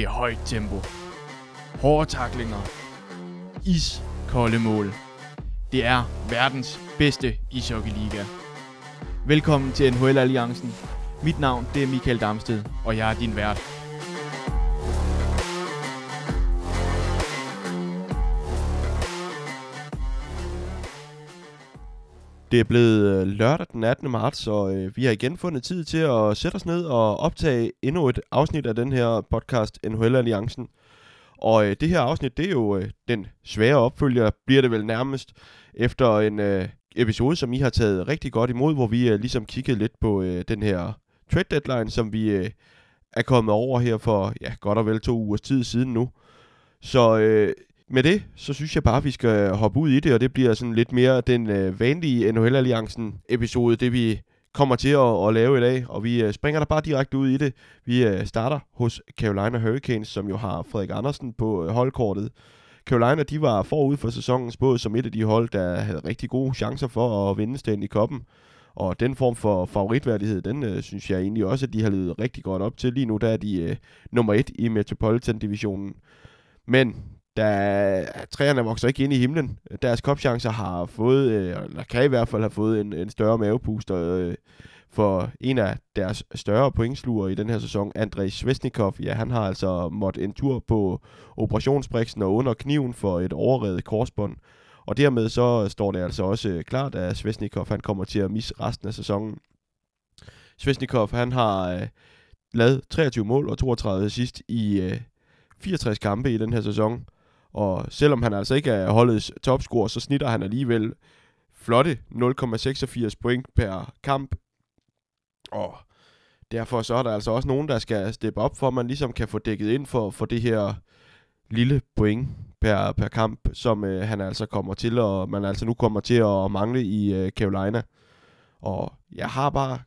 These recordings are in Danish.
Det er højt tempo. Hårde taklinger. Iskolde mål. Det er verdens bedste ishockeyliga. Velkommen til NHL Alliancen. Mit navn det er Michael Damsted, og jeg er din vært. Det er blevet øh, lørdag den 18. marts, og øh, vi har igen fundet tid til at sætte os ned og optage endnu et afsnit af den her podcast, NHL Alliancen. Og øh, det her afsnit, det er jo øh, den svære opfølger, bliver det vel nærmest, efter en øh, episode, som I har taget rigtig godt imod, hvor vi øh, ligesom kiggede lidt på øh, den her trade deadline, som vi øh, er kommet over her for ja, godt og vel to ugers tid siden nu. Så øh, med det, så synes jeg bare, at vi skal hoppe ud i det, og det bliver sådan lidt mere den øh, vanlige NHL-alliancen episode, det vi kommer til at, at lave i dag, og vi øh, springer der bare direkte ud i det. Vi øh, starter hos Carolina Hurricanes, som jo har Frederik Andersen på øh, holdkortet. Carolina, de var forud for sæsonens både som et af de hold, der havde rigtig gode chancer for at vinde stand i koppen. Og den form for favoritværdighed, den øh, synes jeg egentlig også, at de har levet rigtig godt op til. Lige nu der er de øh, nummer et i Metropolitan-divisionen. Men der, træerne vokser ikke ind i himlen. Deres kopchancer har fået, øh, eller kan i hvert fald have fået en, en større mavepuster øh, for en af deres større pointsluger i den her sæson, Andrej Svesnikov. Ja, han har altså måttet en tur på operationsbriksen og under kniven for et overredet korsbånd. Og dermed så står det altså også øh, klart, at Svesnikov han kommer til at misse resten af sæsonen. Svesnikov han har øh, lavet 23 mål og 32 sidst i øh, 64 kampe i den her sæson. Og selvom han altså ikke er holdets topscorer, så snitter han alligevel flotte 0,86 point per kamp. Og derfor så er der altså også nogen, der skal steppe op, for at man ligesom kan få dækket ind for, for det her lille point per, per kamp, som øh, han altså kommer til, og man altså nu kommer til at mangle i øh, Carolina. Og jeg har bare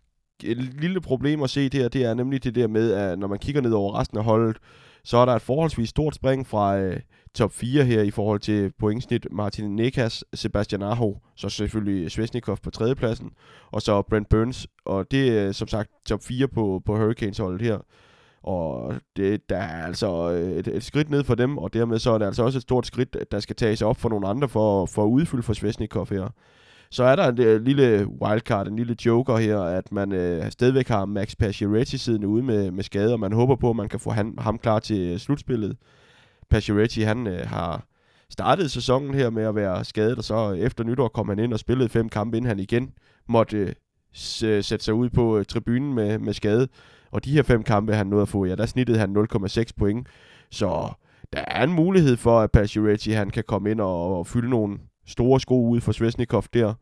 et lille problem at se det her, det er nemlig det der med, at når man kigger ned over resten af holdet, så er der et forholdsvis stort spring fra øh, top 4 her i forhold til pointsnit. Martin Nekas, Sebastian Aho, så selvfølgelig Svesnikov på tredjepladsen, og så Brent Burns. Og det er øh, som sagt top 4 på, på Hurricanes-holdet her. Og det, der er altså øh, et, et skridt ned for dem, og dermed så er det altså også et stort skridt, der skal tages op for nogle andre for, for at udfylde for Svesnikov her. Så er der en en lille wildcard, en lille joker her, at man øh, stadigvæk har Max Pacioretty siddende ude med, med skade, og man håber på, at man kan få han, ham klar til slutspillet. Pacioretty, han øh, har startet sæsonen her med at være skadet, og så øh, efter nytår kom han ind og spillede fem kampe, inden han igen måtte øh, øh, sætte sig ud på øh, tribunen med, med skade. Og de her fem kampe, han nåede at få, ja, der snittede han 0,6 point. Så der er en mulighed for, at Pacioretty, han kan komme ind og, og fylde nogle store sko ud for Svesnikov der.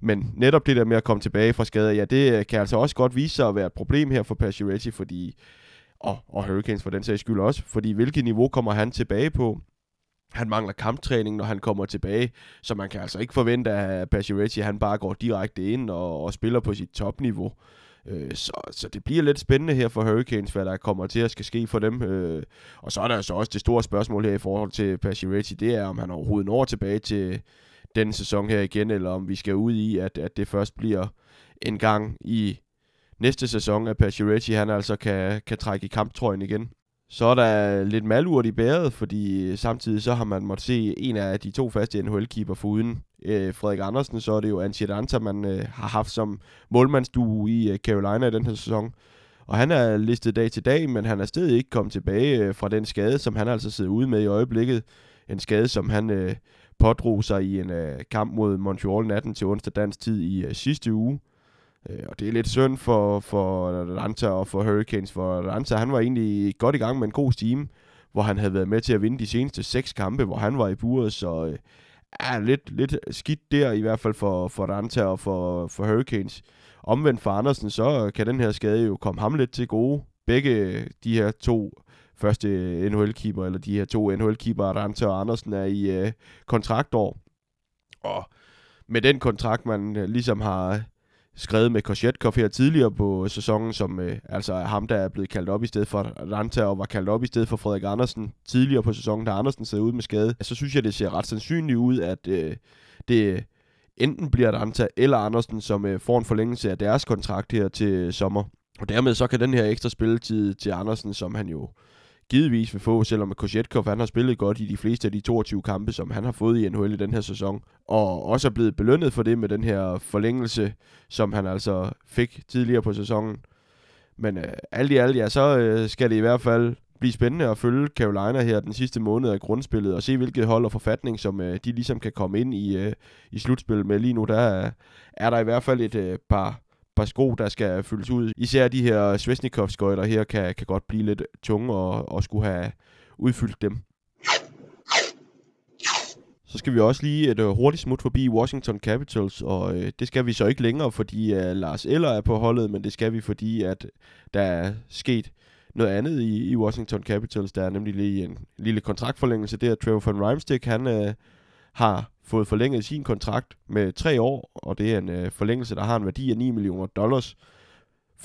Men netop det der med at komme tilbage fra skader, ja, det øh, kan altså også godt vise sig at være et problem her for Pacioretty, fordi, og, og Hurricanes for den sags skyld også, fordi hvilket niveau kommer han tilbage på? Han mangler kamptræning, når han kommer tilbage, så man kan altså ikke forvente, at Pacioretty han bare går direkte ind og, og spiller på sit topniveau. Øh, så, så det bliver lidt spændende her for Hurricanes, hvad der kommer til at skal ske for dem. Øh, og så er der så også det store spørgsmål her i forhold til Pacioretty, det er, om han overhovedet når tilbage til den sæson her igen, eller om vi skal ud i, at, at det først bliver en gang i næste sæson, at Pacioretty han altså kan, kan trække i kamptrøjen igen. Så er der lidt malurt i bæret, fordi samtidig så har man måttet se en af de to faste NHL-keeper foruden øh, Frederik Andersen, så er det jo Antti Danta, man øh, har haft som målmandsdue i øh, Carolina i den her sæson. Og han er listet dag til dag, men han er stadig ikke kommet tilbage øh, fra den skade, som han altså sidder ude med i øjeblikket. En skade, som han øh, pådrog sig i en øh, kamp mod Montreal natten til onsdag dansk tid i øh, sidste uge. Øh, og det er lidt synd for, for Atlanta og for Hurricanes, for Atlanta han var egentlig godt i gang med en god steam, hvor han havde været med til at vinde de seneste seks kampe, hvor han var i buret, så øh, er lidt, lidt skidt der i hvert fald for, for Atlanta og for, for Hurricanes. Omvendt for Andersen, så kan den her skade jo komme ham lidt til gode. Begge de her to første NHL-keeper, eller de her to NHL-keeper, Atlanta og Andersen, er i øh, kontraktår. Og med den kontrakt, man øh, ligesom har skrevet med Koshetkov her tidligere på sæsonen, som øh, altså er ham, der er blevet kaldt op i stedet for Ranta, og var kaldt op i stedet for Frederik Andersen tidligere på sæsonen, da Andersen sad ud med skade, så synes jeg, det ser ret sandsynligt ud, at øh, det enten bliver Ranta eller Andersen, som øh, får en forlængelse af deres kontrakt her til sommer. Og dermed så kan den her ekstra spilletid til Andersen, som han jo givetvis vil få, selvom Kosjetkov han har spillet godt i de fleste af de 22 kampe, som han har fået i NHL i den her sæson, og også er blevet belønnet for det med den her forlængelse, som han altså fik tidligere på sæsonen. Men øh, alt i alt, ja, så øh, skal det i hvert fald blive spændende at følge Carolina her den sidste måned af grundspillet, og se hvilket hold og forfatning, som øh, de ligesom kan komme ind i, øh, i slutspillet med. Lige nu der er, er der i hvert fald et øh, par, par sko, der skal fyldes ud. Især de her svesnikov skøjter her kan, kan godt blive lidt tunge og, og skulle have udfyldt dem. Så skal vi også lige et øh, hurtigt smut forbi Washington Capitals, og øh, det skal vi så ikke længere, fordi øh, Lars Eller er på holdet, men det skal vi, fordi at der er sket noget andet i, i Washington Capitals. Der er nemlig lige en lille kontraktforlængelse. Det er Trevor van Reimstick, han øh, har fået forlænget sin kontrakt med tre år, og det er en øh, forlængelse, der har en værdi af 9 millioner dollars.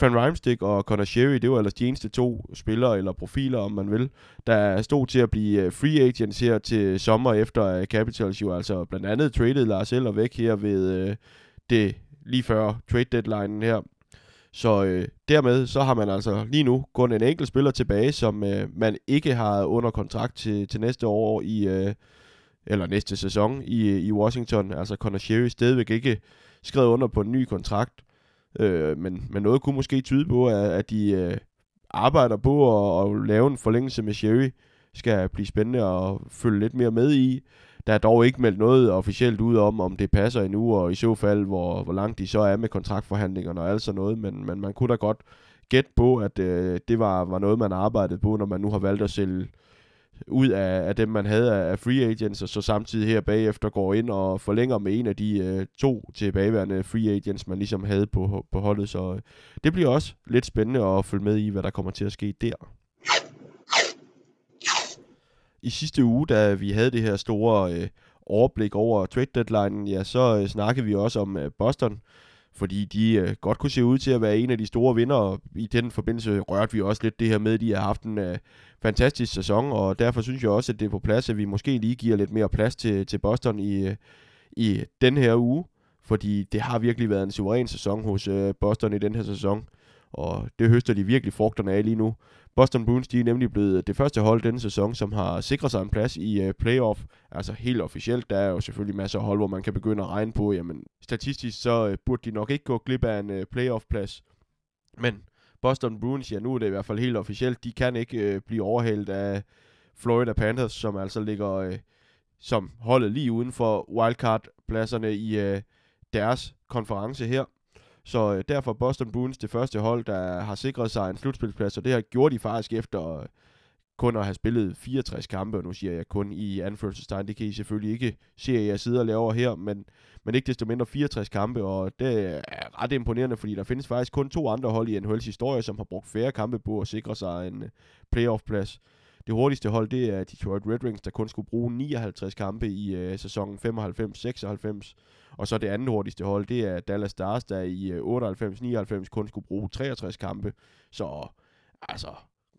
Van Rijmsdijk og Conor Sherry, det var ellers de eneste to spillere eller profiler, om man vil, der stod til at blive øh, free agents her til sommer, efter øh, Capitals jo altså blandt andet traded Lars Eller væk her ved uh, det lige før trade deadline her. Så øh, dermed så har man altså lige nu kun en enkelt spiller tilbage, som øh, man ikke har under kontrakt til, til næste år i øh, eller næste sæson i, øh, i Washington. Altså Connor Sherry stadigvæk ikke skrevet under på en ny kontrakt. Øh, men, men noget kunne måske tyde på, at, at de øh, arbejder på at, at lave en forlængelse med Sherry. Skal blive spændende at følge lidt mere med i. Der er dog ikke meldt noget officielt ud om, om det passer endnu, og i så fald, hvor, hvor langt de så er med kontraktforhandlingerne og alt sådan noget. Men, men man kunne da godt gætte på, at øh, det var, var noget, man arbejdede på, når man nu har valgt at sælge ud af, af dem, man havde af free agents, og så samtidig her bagefter går ind og forlænger med en af de øh, to tilbageværende free agents, man ligesom havde på, på holdet. Så øh, det bliver også lidt spændende at følge med i, hvad der kommer til at ske der. I sidste uge, da vi havde det her store øh, overblik over trade deadline, ja, så øh, snakkede vi også om øh, Boston, fordi de øh, godt kunne se ud til at være en af de store vinder. I den forbindelse rørte vi også lidt det her med, at de har haft en øh, fantastisk sæson, og derfor synes jeg også, at det er på plads, at vi måske lige giver lidt mere plads til, til Boston i, øh, i den her uge, fordi det har virkelig været en suveræn sæson hos øh, Boston i den her sæson, og det høster de virkelig frugterne af lige nu. Boston Bruins de er nemlig blevet det første hold denne sæson, som har sikret sig en plads i uh, playoff. Altså helt officielt, der er jo selvfølgelig masser af hold, hvor man kan begynde at regne på, jamen statistisk så uh, burde de nok ikke gå glip af en uh, playoff-plads. Men Boston Bruins, ja nu er det i hvert fald helt officielt, de kan ikke uh, blive overhældt af Florida Panthers, som altså ligger uh, som holdet lige uden for wildcard-pladserne i uh, deres konference her. Så øh, derfor Boston Bruins det første hold, der har sikret sig en slutspilsplads, og det har gjort de faktisk efter øh, kun at have spillet 64 kampe, og nu siger jeg kun i anførselstegn, det kan I selvfølgelig ikke se, at jeg sidder og laver her, men, men ikke desto mindre 64 kampe, og det er ret imponerende, fordi der findes faktisk kun to andre hold i NHL's historie, som har brugt færre kampe på at sikre sig en øh, playoff-plads. Det hurtigste hold, det er Detroit Red Wings, der kun skulle bruge 59 kampe i øh, sæsonen 95-96. Og så det andet hurtigste hold, det er Dallas Stars, der i øh, 98-99 kun skulle bruge 63 kampe. Så altså,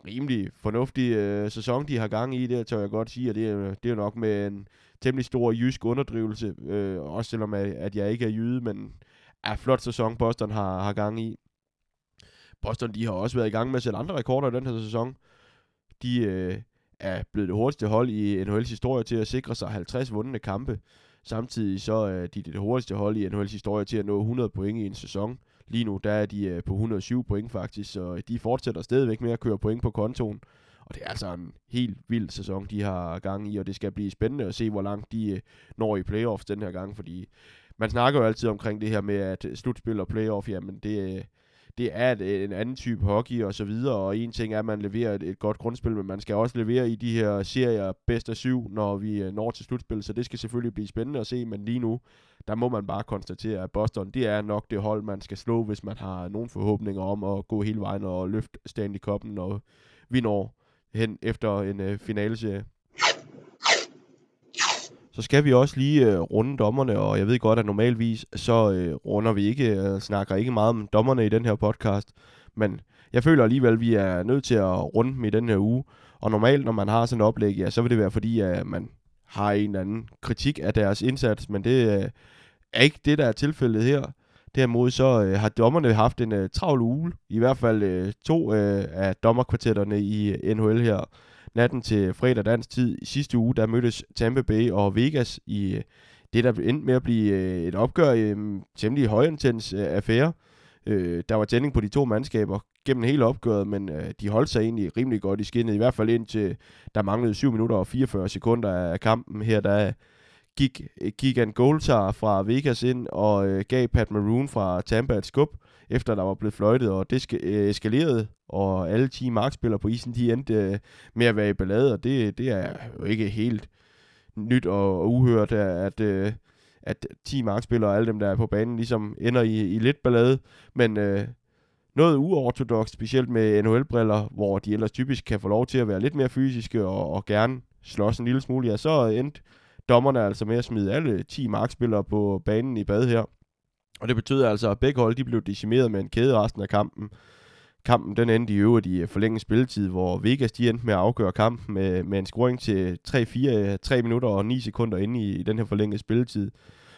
rimelig fornuftig øh, sæson, de har gang i, det tør jeg godt sige, og det er, det er nok med en temmelig stor jysk underdrivelse, øh, også selvom at, at jeg ikke er jyde, men er flot sæson, Boston har, har gang i. Boston, de har også været i gang med at sætte andre rekorder i den her sæson. De øh, er blevet det hurtigste hold i NHL's historie til at sikre sig 50 vundne kampe. Samtidig så er de det hurtigste hold i NHL's historie til at nå 100 point i en sæson. Lige nu der er de øh, på 107 point faktisk, så de fortsætter stadigvæk med at køre point på kontoen. Og det er altså en helt vild sæson, de har gang i, og det skal blive spændende at se, hvor langt de øh, når i playoffs den her gang, fordi man snakker jo altid omkring det her med, at slutspil og playoff, jamen det, øh, det er et, en anden type hockey og så videre, og en ting er, at man leverer et, et godt grundspil, men man skal også levere i de her serier bedst af syv, når vi øh, når til slutspil, så det skal selvfølgelig blive spændende at se, men lige nu, der må man bare konstatere, at Boston, det er nok det hold, man skal slå, hvis man har nogen forhåbninger om at gå hele vejen og løfte Stanley Cup'en, og vi når hen efter en øh, finaleserie så skal vi også lige øh, runde dommerne, og jeg ved godt, at normalvis så øh, runder vi ikke, øh, snakker ikke meget om dommerne i den her podcast, men jeg føler alligevel, at vi er nødt til at runde dem i den her uge, og normalt, når man har sådan et oplæg, ja, så vil det være fordi, at man har en eller anden kritik af deres indsats, men det øh, er ikke det, der er tilfældet her. Derimod så øh, har dommerne haft en øh, travl uge, i hvert fald øh, to øh, af dommerkvartetterne i øh, NHL her natten til fredag dansk tid i sidste uge, der mødtes Tampa Bay og Vegas i øh, det, der endte med at blive øh, et opgør i en temmelig højintens affære. Øh, der var tænding på de to mandskaber gennem hele opgøret, men øh, de holdt sig egentlig rimelig godt i skinnet, i hvert fald indtil der manglede 7 minutter og 44 sekunder af kampen her, der gik Gigan Goltar fra Vegas ind og øh, gav Pat Maroon fra Tampa et skub, efter der var blevet fløjtet, og det øh, eskalerede, og alle 10 markspillere på isen, de endte øh, med at være i ballade, og det, det er jo ikke helt nyt og, og uhørt, at, øh, at, at 10 markspillere og alle dem, der er på banen, ligesom ender i, i lidt ballade, men øh, noget uorthodox, specielt med NHL-briller, hvor de ellers typisk kan få lov til at være lidt mere fysiske og, og gerne slås en lille smule, ja, så endte dommerne altså med at smide alle 10 markspillere på banen i bad her. Og det betød altså, at begge hold de blev decimeret med en kæde resten af kampen. Kampen den endte i øvrigt i øh, forlænget spilletid, hvor Vegas de endte med at afgøre kampen med, med en scoring til 3-4, 3 øh, minutter og 9 sekunder inde i, i den her forlængede spilletid.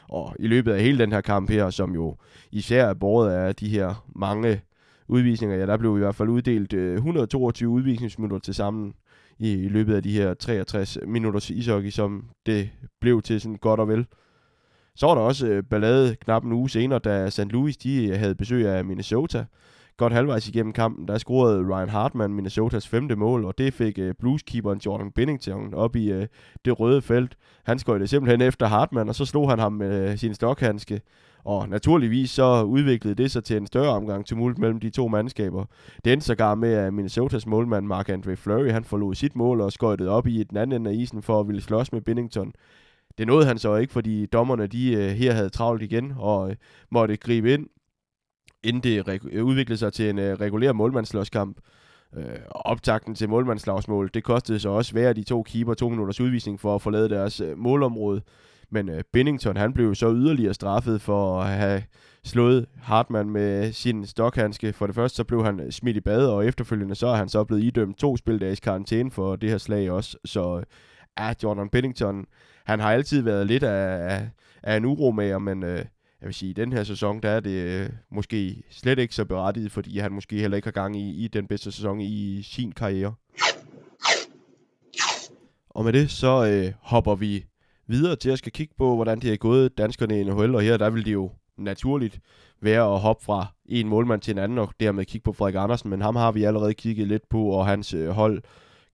Og i løbet af hele den her kamp her, som jo især er båret af de her mange udvisninger, ja, der blev i hvert fald uddelt øh, 122 udvisningsminutter til sammen i, i løbet af de her 63 minutters ishockey, som det blev til sådan godt og vel. Så var der også øh, ballade knap en uge senere, da St. Louis de øh, havde besøg af Minnesota. Godt halvvejs igennem kampen, der scorede Ryan Hartman Minnesotas femte mål, og det fik øh, blueskeeperen Jordan Bennington op i øh, det røde felt. Han skøjtede simpelthen efter Hartman, og så slog han ham med øh, sin stokhandske. Og naturligvis så udviklede det sig til en større omgang tumult mellem de to mandskaber. Det endte sågar med, at Minnesotas målmand Mark-Andre Fleury, han forlod sit mål og skøjtede op i den anden ende af isen for at ville slås med Bennington. Det nåede han så ikke, fordi dommerne de øh, her havde travlt igen og øh, måtte gribe ind, inden det øh, udviklede sig til en øh, regulær målmandslåskamp. Øh, optakten til målmandslagsmål, det kostede så også hver de to keeper to minutters udvisning for at forlade deres øh, målområde. Men øh, Bennington, han blev så yderligere straffet for at have slået Hartmann med sin stokhandske. For det første så blev han øh, smidt i bad, og efterfølgende så er han så blevet idømt to spildages karantæne for det her slag også. Så øh, er ja, Jordan Bennington, han har altid været lidt af, af, af en uromager, men øh, jeg vil sige, i den her sæson, der er det øh, måske slet ikke så berettiget, fordi han måske heller ikke har gang i, i den bedste sæson i sin karriere. Og med det, så øh, hopper vi videre til at skal kigge på, hvordan det er gået danskerne i NHL, og her der vil de jo naturligt være at hoppe fra en målmand til en anden, og dermed kigge på Frederik Andersen, men ham har vi allerede kigget lidt på, og hans øh, hold,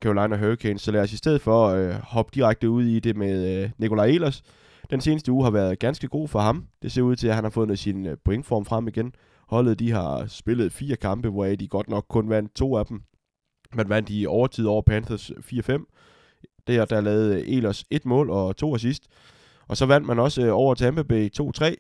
Carolina Hurricanes, så lad os i stedet for øh, hoppe direkte ud i det med øh, Nikolaj Ehlers. Den seneste uge har været ganske god for ham. Det ser ud til, at han har fundet sin øh, pointform frem igen. Holdet de har spillet fire kampe, hvor de godt nok kun vandt to af dem. Man vandt i overtid over Panthers 4-5, der, der lavede Elers et mål og to assist. Og så vandt man også øh, over Tampa Bay 2-3.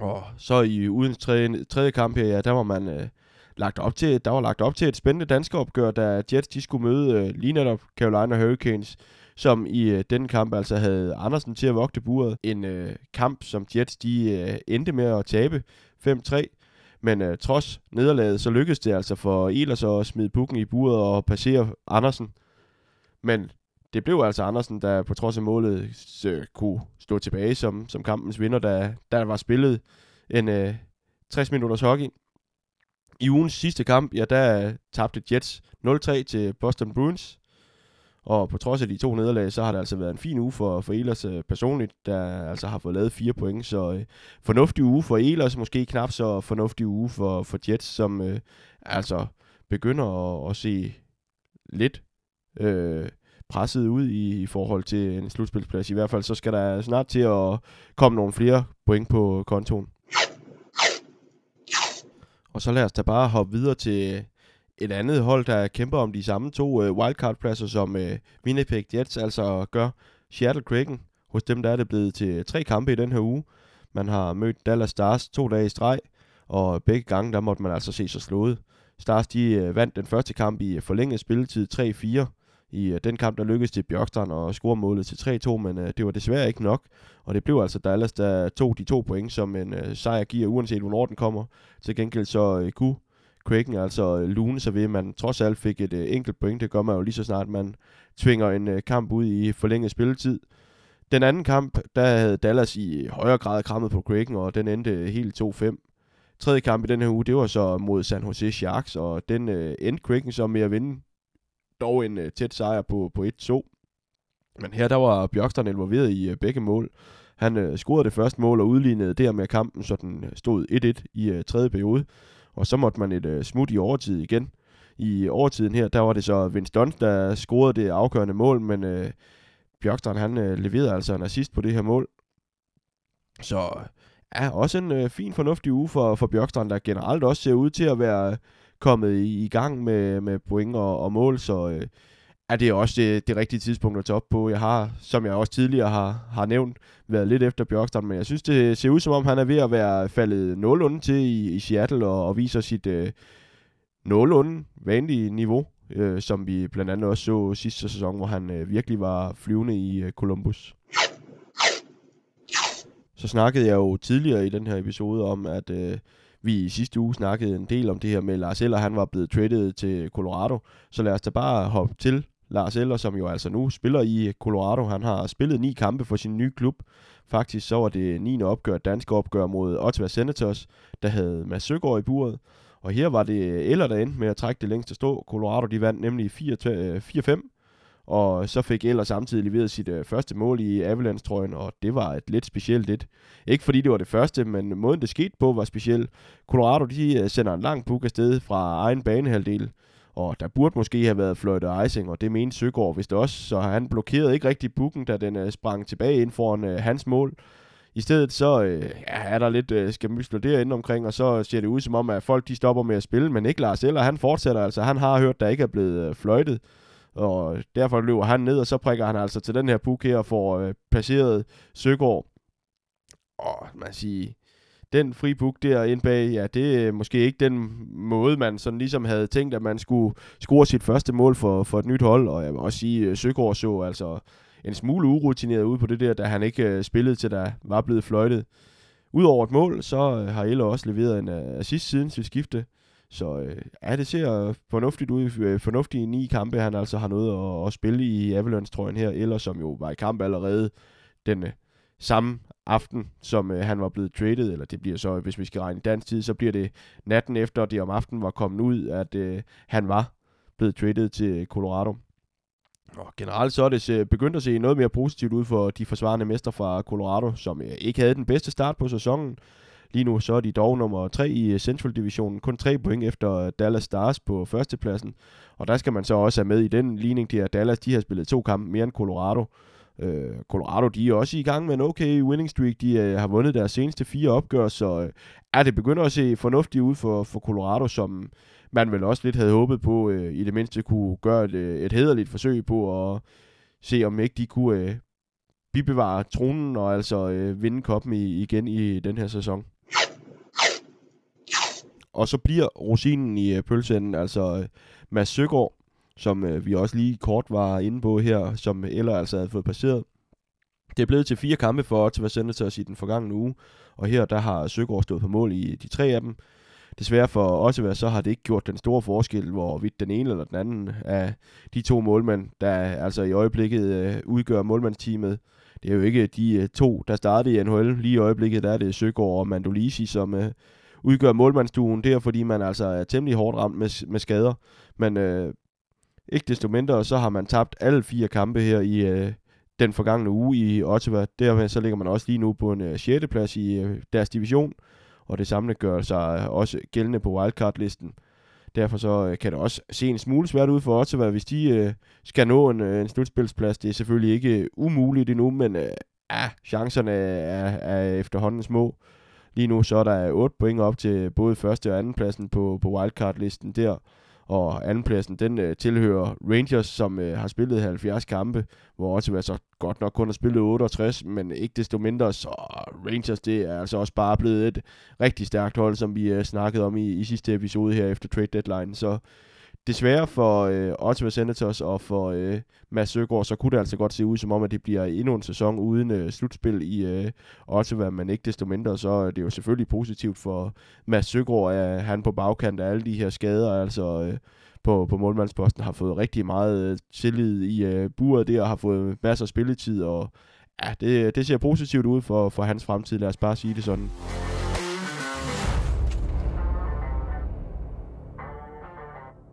Og så i uden tredje, tredje kamp her, ja, der var man øh, lagt op til, der var lagt op til et spændende dansk opgør, da Jets de skulle møde øh, lige netop Carolina Hurricanes, som i øh, den kamp altså havde Andersen til at vogte buret. En øh, kamp, som Jets de øh, endte med at tabe 5-3. Men øh, trods nederlaget, så lykkedes det altså for Elers at smide pukken i buret og passere Andersen. Men det blev altså Andersen, der på trods af målet øh, kunne stå tilbage som, som kampens vinder, da, da der var spillet en øh, 60 minutters hockey. I ugens sidste kamp, ja, der tabte Jets 0-3 til Boston Bruins. Og på trods af de to nederlag, så har det altså været en fin uge for, for Elers øh, personligt, der altså har fået lavet fire point. Så øh, fornuftig uge for Elers, måske knap så fornuftig uge for, for Jets, som øh, altså begynder at, at se lidt øh, presset ud i, i forhold til en slutspilsplads. I hvert fald så skal der snart til at komme nogle flere point på kontoen. Og så lad os da bare hoppe videre til et andet hold, der kæmper om de samme to øh, wildcard-pladser, som øh, Winnipeg Jets altså gør. Seattle Kraken, hos dem der er det blevet til tre kampe i den her uge. Man har mødt Dallas Stars to dage i streg, og begge gange der måtte man altså se sig slået. Stars de øh, vandt den første kamp i forlænget spilletid 3-4, i uh, den kamp, der lykkedes til Bjørkstrand at score målet til 3-2, men uh, det var desværre ikke nok. Og det blev altså Dallas, der tog de to point, som en uh, sejr giver, uanset hvornår den kommer. Til gengæld så uh, kunne Kraken altså uh, lune sig ved, at man trods alt fik et uh, enkelt point. Det gør man jo lige så snart, man tvinger en uh, kamp ud i forlænget spilletid. Den anden kamp, der havde Dallas i højere grad krammet på Kraken, og den endte helt 2-5 tredje kamp i den her uge, det var så mod San Jose Sharks, og den øh, endte Kraken så med at vinde dog en øh, tæt sejr på, på 1-2. Men her der var Bjørkstrand involveret i øh, begge mål. Han øh, scorede det første mål og udlignede dermed kampen, så den øh, stod 1-1 i øh, tredje periode. Og så måtte man et øh, smut i overtid igen. I overtiden her, der var det så Vince Dunn, der scorede det afgørende mål, men øh, Bjørkstrand han øh, leverede altså en assist på det her mål. Så ja, også en øh, fin, fornuftig uge for, for Bjørkstrand, der generelt også ser ud til at være kommet i, i gang med, med point og, og mål, så øh, er det også det, det rigtige tidspunkt at tage op på. Jeg har, som jeg også tidligere har, har nævnt, været lidt efter Bjørkstrand, men jeg synes, det ser ud som om, han er ved at være faldet nogenlunde til i, i Seattle og, og viser sit øh, nogenlunde vanlige niveau, øh, som vi blandt andet også så sidste sæson, hvor han øh, virkelig var flyvende i øh, Columbus. Så snakkede jeg jo tidligere i den her episode om, at øh, vi i sidste uge snakkede en del om det her med Lars Eller, han var blevet traded til Colorado. Så lad os da bare hoppe til Lars Eller, som jo altså nu spiller i Colorado. Han har spillet ni kampe for sin nye klub. Faktisk så var det 9. opgør, dansk opgør mod Ottawa Senators, der havde Mads Søgaard i buret. Og her var det Eller, der endte med at trække det længste stå. Colorado de vandt nemlig 4-5, og så fik Eller samtidig leveret sit øh, første mål i Avalanche-trøjen, og det var et lidt specielt lidt. Ikke fordi det var det første, men måden det skete på var speciel. Colorado de øh, sender en lang puk afsted fra egen banehalvdel, og der burde måske have været fløjte icing, og det mente Søgaard vist også, så han blokerede ikke rigtig pukken, da den øh, sprang tilbage ind foran øh, hans mål. I stedet så øh, ja, er der lidt øh, skamysler derinde omkring, og så ser det ud som om, at folk de stopper med at spille, men ikke Lars Eller, han fortsætter altså. Han har hørt, der ikke er blevet øh, fløjtet, og derfor løber han ned, og så prikker han altså til den her puk her og får øh, placeret Søgaard. Og man siger, den fri book der ind bag, ja, det er måske ikke den måde, man sådan ligesom havde tænkt, at man skulle score sit første mål for, for et nyt hold. Og jeg vil også sige, at Søgaard så altså en smule urutineret ud på det der, da han ikke uh, spillede til, der var blevet fløjtet. Udover et mål, så øh, har Elle også leveret en assist siden sit skifte. Så øh, ja, det ser fornuftigt ud. Øh, fornuftige ni kampe, han altså har noget at, at spille i Avalanche-trøjen her, eller som jo var i kamp allerede den øh, samme aften, som øh, han var blevet traded, eller det bliver så, hvis vi skal regne i dansk tid, så bliver det natten efter, det om aftenen var kommet ud, at øh, han var blevet traded til Colorado. Og generelt så er det øh, begyndt at se noget mere positivt ud for de forsvarende mester fra Colorado, som øh, ikke havde den bedste start på sæsonen. Lige nu så er de dog nummer 3 i øh, Central Divisionen, kun 3 point efter øh, Dallas Stars på førstepladsen. Og der skal man så også have med i den ligning til, at Dallas de har spillet to kampe mere end Colorado. Øh, Colorado, de er også i gang med en okay winning streak. De øh, har vundet deres seneste fire opgør, så øh, er det begynder at se fornuftigt ud for, for Colorado, som man vel også lidt havde håbet på, øh, i det mindste kunne gøre et, øh, et hederligt forsøg på at se, om ikke de kunne øh, bibevare tronen og altså øh, vinde koppen i, igen i den her sæson. Og så bliver rosinen i øh, pølseenden altså øh, Mads Søgaard, som øh, vi også lige kort var inde på her, som eller altså havde fået passeret. Det er blevet til fire kampe for Ottawa Senators i den forgangne uge, og her der har Søgaard stået på mål i de tre af dem. Desværre for Ottawa, så har det ikke gjort den store forskel, hvorvidt den ene eller den anden af de to målmænd, der altså i øjeblikket øh, udgør målmandsteamet, det er jo ikke de øh, to, der startede i NHL. Lige i øjeblikket der er det Søgaard og Mandolisi, som øh, udgør målmandsduen. Det er fordi, man altså er temmelig hårdt ramt med, med skader. Men øh, ikke desto mindre, så har man tabt alle fire kampe her i øh, den forgangne uge i Ottawa. Dermed så ligger man også lige nu på en øh, 6. plads i øh, deres division. Og det samme gør sig øh, også gældende på wildcard-listen. Derfor så øh, kan det også se en smule svært ud for Ottawa, hvis de øh, skal nå en, øh, en slutspilsplads. Det er selvfølgelig ikke øh, umuligt endnu, men øh, chancerne er, er efterhånden små. Lige nu så er der 8 point op til både første og anden pladsen på, på wildcard-listen der. Og andenpladsen, den øh, tilhører Rangers, som øh, har spillet 70 kampe, hvor også så godt nok kun har spillet 68, men ikke desto mindre, så Rangers, det er altså også bare blevet et rigtig stærkt hold, som vi øh, snakkede om i, i sidste episode her efter trade deadline. Så desværre for øh, Ottawa Senators og for øh, Mads Søgaard, så kunne det altså godt se ud som om, at det bliver endnu en sæson uden øh, slutspil i øh, Ottawa, men ikke desto mindre, så er det jo selvfølgelig positivt for Mads Søgaard, at han på bagkant af alle de her skader, altså øh, på, på målmandsposten, har fået rigtig meget øh, tillid i øh, buret der, og har fået masser af spilletid, og ja, det, det ser positivt ud for, for hans fremtid, lad os bare sige det sådan.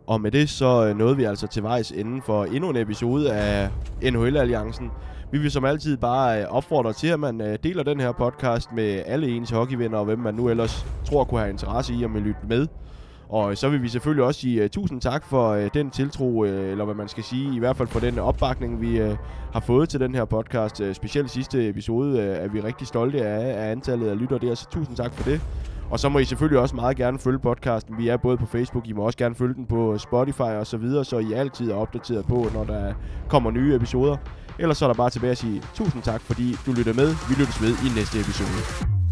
Og med det så øh, nåede vi altså til vejs inden for endnu en episode af NHL-alliancen. Vi vil som altid bare øh, opfordre til, at man øh, deler den her podcast med alle ens hockeyvenner, og hvem man nu ellers tror kunne have interesse i at lytte med. Og så vil vi selvfølgelig også sige uh, tusind tak for uh, den tiltro, uh, eller hvad man skal sige, i hvert fald for den opbakning, vi uh, har fået til den her podcast. Uh, specielt sidste episode uh, er vi rigtig stolte af, af antallet af lyttere der, så tusind tak for det. Og så må I selvfølgelig også meget gerne følge podcasten. Vi er både på Facebook, I må også gerne følge den på Spotify og så videre, så I altid er opdateret på, når der kommer nye episoder. Ellers så er der bare tilbage at sige tusind tak, fordi du lytter med. Vi lyttes ved i næste episode.